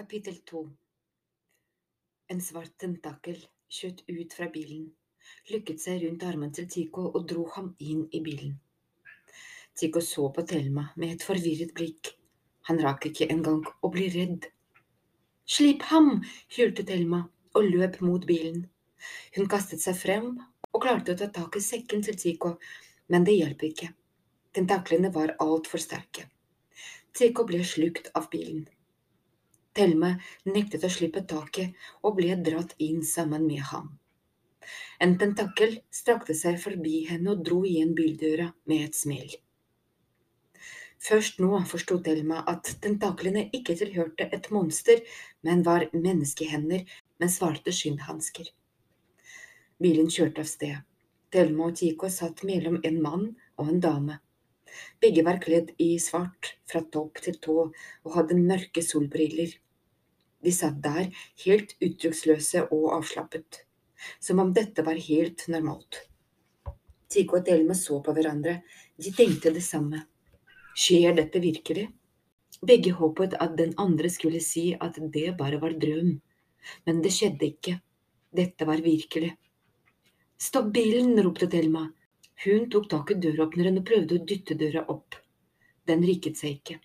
Kapittel to En svart tentakel skjøt ut fra bilen, lykket seg rundt armen til Tico og dro ham inn i bilen. Tico så på Thelma med et forvirret blikk. Han rakk ikke engang å bli redd. Slipp ham! hylte Thelma og løp mot bilen. Hun kastet seg frem og klarte å ta tak i sekken til Tico, men det hjalp ikke. Tentaklene var altfor sterke. Tico ble slukt av bilen. Thelma nektet å slippe taket og ble dratt inn sammen med ham. En tentakkel strakte seg forbi henne og dro igjen bildøra med et smell. Først nå forsto Thelma at tentaklene ikke tilhørte et monster, men var menneskehender med svarte skinnhansker. Bilen kjørte av sted. Thelma og Tico satt mellom en mann og en dame. Begge var kledd i svart fra topp til tå og hadde mørke solbriller. De satt der, helt uttrykksløse og avslappet, som om dette var helt normalt. Tico og Thelma så på hverandre, de tenkte det samme. Skjer dette virkelig? Begge håpet at den andre skulle si at det bare var drøm, men det skjedde ikke. Dette var virkelig. Stopp bilen, ropte Thelma. Hun tok tak i døråpneren og prøvde å dytte døra opp. Den rikket seg ikke.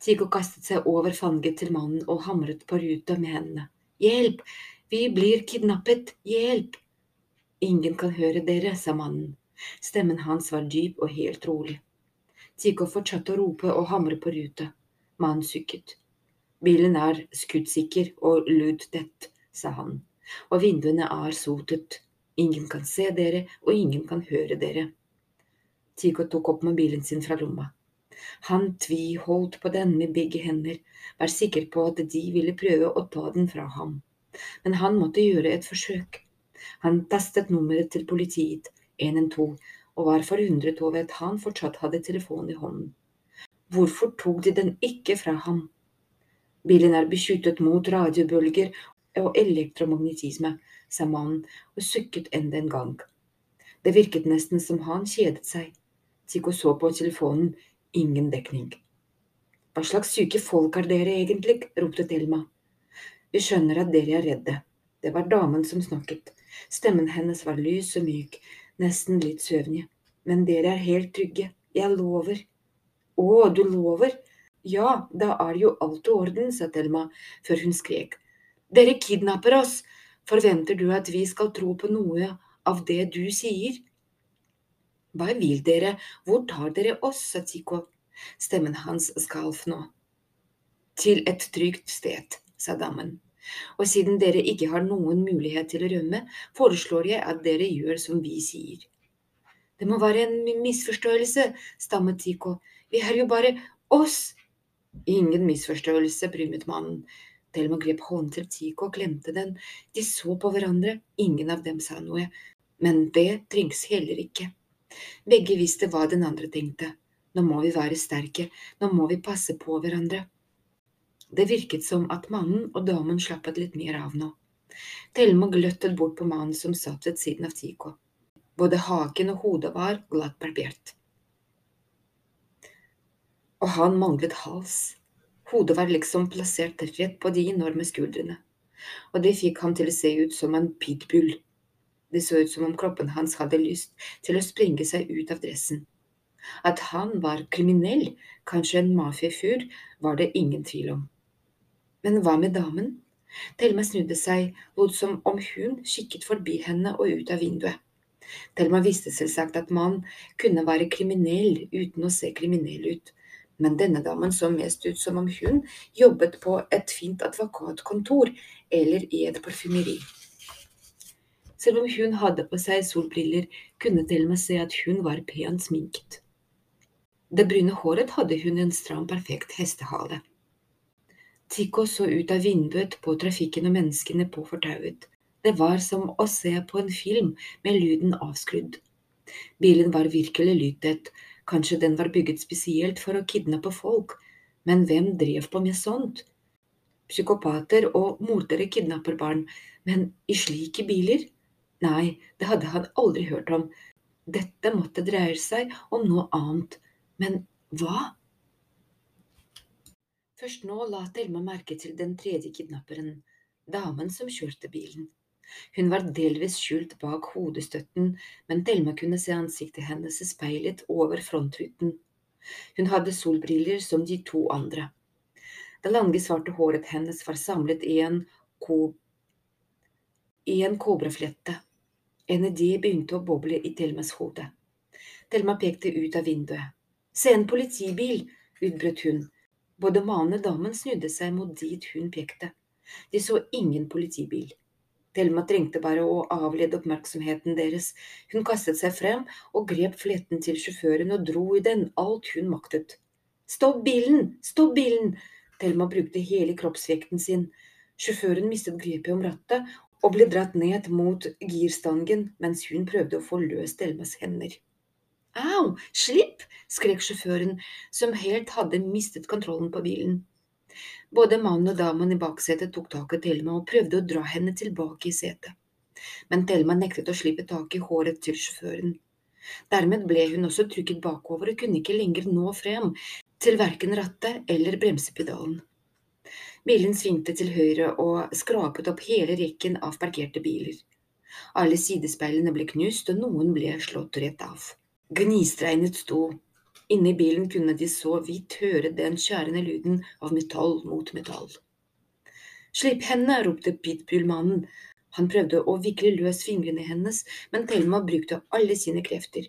Tico kastet seg over fanget til mannen og hamret på ruta med hendene. Hjelp! Vi blir kidnappet! Hjelp! Ingen kan høre dere, sa mannen. Stemmen hans var dyp og helt rolig. Tico fortsatte å rope og hamre på ruta. Mannen sukket. Bilen er skuddsikker og lydtett, sa han, og vinduene er sotet. Ingen kan se dere, og ingen kan høre dere. Tico tok opp mobilen sin fra lomma. Han tviholdt på den med begge hender, var sikker på at de ville prøve å ta den fra ham. Men han måtte gjøre et forsøk. Han tastet nummeret til politiet, 112, og var forundret over at han fortsatt hadde telefonen i hånden. Hvorfor tok de den ikke fra ham? Bilen er beskyttet mot radiobølger og elektromagnetisme, sa mannen og sukket enda en gang. Det virket nesten som han kjedet seg. Tico så på telefonen, ingen dekning. Hva slags syke folk er dere egentlig? ropte Thelma. Vi skjønner at dere er redde. Det var damen som snakket. Stemmen hennes var lys og myk, nesten litt søvnig. Men dere er helt trygge. Jeg lover. Å, du lover? Ja, da er jo alt i orden, sa Thelma før hun skrek. Dere kidnapper oss! Forventer du at vi skal tro på noe av det du sier? Hva vil dere, hvor tar dere oss, sa Tico. Stemmen hans skalv nå. Til et trygt sted, sa damen. Og siden dere ikke har noen mulighet til å rømme, foreslår jeg at dere gjør som vi sier. Det må være en misforståelse, stammet Tico. Vi er jo bare oss. Ingen misforståelse, brymet mannen. Thelma grep hånden til Tico og klemte den. De så på hverandre, ingen av dem sa noe. Men det trengs heller ikke. Begge visste hva den andre tenkte. Nå må vi være sterke, nå må vi passe på hverandre. Det virket som at mannen og damen slappet litt mer av nå. Thelma gløttet bort på mannen som satt ved siden av Tico. Både haken og hodet var glatt barbert. Og han manglet hals. Hodet var liksom plassert rett på de enorme skuldrene, og det fikk ham til å se ut som en pitbull. Det så ut som om kroppen hans hadde lyst til å sprenge seg ut av dressen. At han var kriminell, kanskje en mafiafyr, var det ingen tvil om. Men hva med damen? Thelma snudde seg, lot som om hun kikket forbi henne og ut av vinduet. Thelma visste selvsagt at man kunne være kriminell uten å se kriminell ut, men denne damen så mest ut som om hun jobbet på et fint advokatkontor eller i et parfymeri. Selv om hun hadde på seg solbriller, kunne Thelma se at hun var pent sminket. Det brune håret hadde hun en stram, perfekt hestehale. Tico så ut av vinduet på trafikken og menneskene på fortauet. Det var som å se på en film med lyden avskrudd. Bilen var virkelig lydtett, Kanskje den var bygget spesielt for å kidnappe folk, men hvem drev på med sånt? Psykopater og mordere kidnapper barn, men i slike biler? Nei, det hadde han aldri hørt om. Dette måtte dreie seg om noe annet. Men hva? Først nå la Thelma merke til den tredje kidnapperen, damen som kjørte bilen. Hun var delvis skjult bak hodestøtten, men Thelma kunne se ansiktet hennes speilet over frontruten. Hun hadde solbriller som de to andre. Det lange, svarte håret hennes var samlet i en, ko i en kobraflette. En idé begynte å boble i Thelmas hode. Thelma pekte ut av vinduet. Se en politibil! utbrøt hun. Både mannen og damen snudde seg mot dit hun pekte. De så ingen politibil. Thelma trengte bare å avlede oppmerksomheten deres. Hun kastet seg frem og grep fletten til sjåføren og dro i den alt hun maktet. Stopp bilen! Stopp bilen! Thelma brukte hele kroppsvekten sin. Sjåføren mistet grepet om rattet og ble dratt ned mot girstangen mens hun prøvde å få løst Elmas hender. Au, slipp! skrek sjåføren, som helt hadde mistet kontrollen på bilen. Både mannen og damen i baksetet tok tak i Thelma og prøvde å dra henne tilbake i setet. Men Thelma nektet å slippe tak i håret til sjåføren. Dermed ble hun også trykket bakover og kunne ikke lenger nå frem til verken rattet eller bremsepedalen. Bilen svingte til høyre og skrapet opp hele rekken av parkerte biler. Alle sidespeilene ble knust, og noen ble slått rett av. Gnistregnet sto. Inne i bilen kunne de så vidt høre den skjærende lyden av metall mot metall. Slipp henne, ropte pitbullmannen. Han prøvde å vikle løs fingrene hennes, men Thelma brukte alle sine krefter.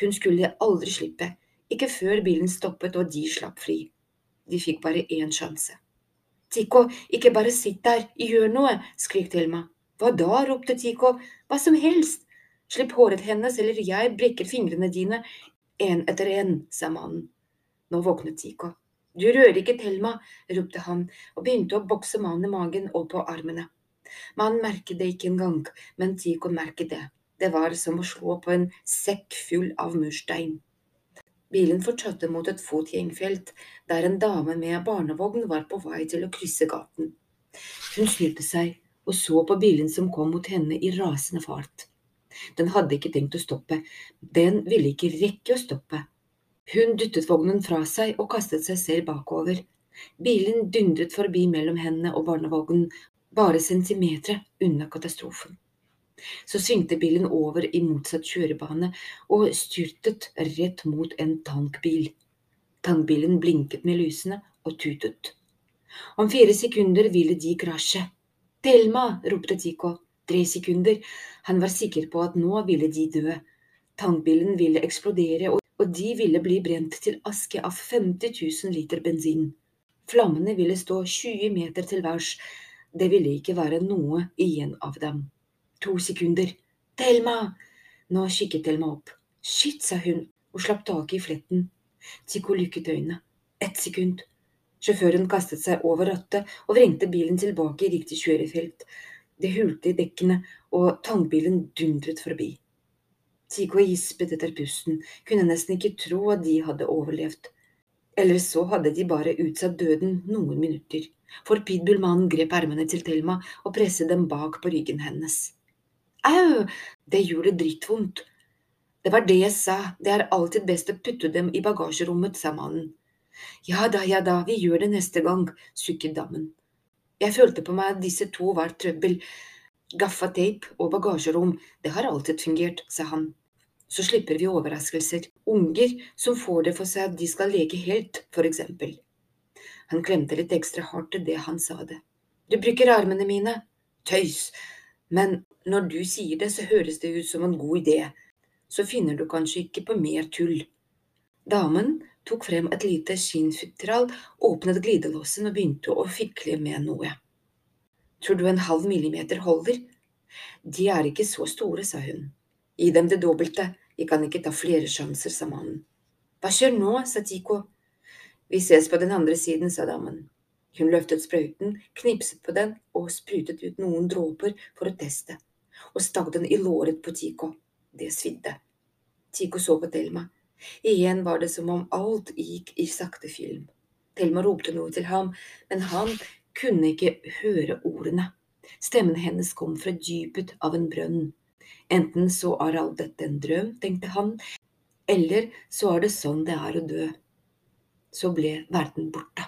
Hun skulle aldri slippe, ikke før bilen stoppet og de slapp fri. De fikk bare én sjanse. Tico, ikke bare sitt der, gjør noe, skrik til meg. Hva da, ropte Tico, hva som helst, Slipp håret hennes, eller jeg brekker fingrene dine, en etter en, sa mannen. Nå våknet Tico. Du rører ikke Thelma, ropte han og begynte å bokse mannen i magen og på armene. Mannen merket det ikke engang, men Tico merket det. Det var som å slå på en sekk full av murstein. Bilen fortsatte mot et fotgjengfelt, der en dame med barnevogn var på vei til å krysse gaten. Hun snudde seg og så på bilen som kom mot henne i rasende fart. Den hadde ikke tenkt å stoppe, den ville ikke rekke å stoppe. Hun dyttet vognen fra seg og kastet seg selv bakover. Bilen dundret forbi mellom henne og barnevognen, bare centimeter unna katastrofen. Så svingte bilen over i motsatt kjørebane og styrtet rett mot en tankbil. Tankbilen blinket med lysene og tutet. Om fire sekunder ville de krasje. Thelma! ropte Tico tre sekunder. Han var sikker på at nå ville de dø. Tankbilen ville eksplodere, og de ville bli brent til aske av 50 000 liter bensin. Flammene ville stå 20 meter til værs. Det ville ikke være noe igjen av dem. To sekunder. Thelma! Nå kikket Thelma opp. Shit, sa hun og slapp taket i fletten. Tico lykket øynene. Ett sekund. Sjåføren kastet seg over rattet og vrengte bilen tilbake i riktig kjørefelt. Det hulte i dekkene, og tangbilen dundret forbi. Tico gispet etter pusten, kunne nesten ikke tro at de hadde overlevd. Eller så hadde de bare utsatt døden noen minutter, for pitbullmannen grep ermene til Thelma og presset dem bak på ryggen hennes. Au, det gjorde drittvondt. Det var det jeg sa, det er alltid best å putte dem i bagasjerommet, sa mannen. Ja da, ja da, vi gjør det neste gang, sukket damen. Jeg følte på meg at disse to var trøbbel. Gaffateip og bagasjerom, det har alltid fungert, sa han. Så slipper vi overraskelser. Unger som får det for seg at de skal leke helt, for eksempel. Han klemte litt ekstra hardt til det han sa det. Du bruker armene mine. Tøys. Men når du sier det, så høres det ut som en god idé. Så finner du kanskje ikke på mer tull. Damen tok frem et lite skinnfutteral, åpnet glidelåsen og begynte å fikle med noe. Tror du en halv millimeter holder? De er ikke så store, sa hun. Gi dem det dobbelte, vi kan ikke ta flere sjanser, sa mannen. Hva skjer nå, sa Tico. Vi ses på den andre siden, sa damen. Hun løftet sprøyten, knipset på den og sprutet ut noen dråper for å teste, og stakk den i låret på Tico. Det svidde. Tico så på Thelma. Igjen var det som om alt gikk i sakte film. Thelma ropte noe til ham, men han kunne ikke høre ordene. Stemmen hennes kom fra dypet av en brønn. Enten så er alt dette en drøm, tenkte han, eller så er det sånn det er å dø. Så ble verden borte.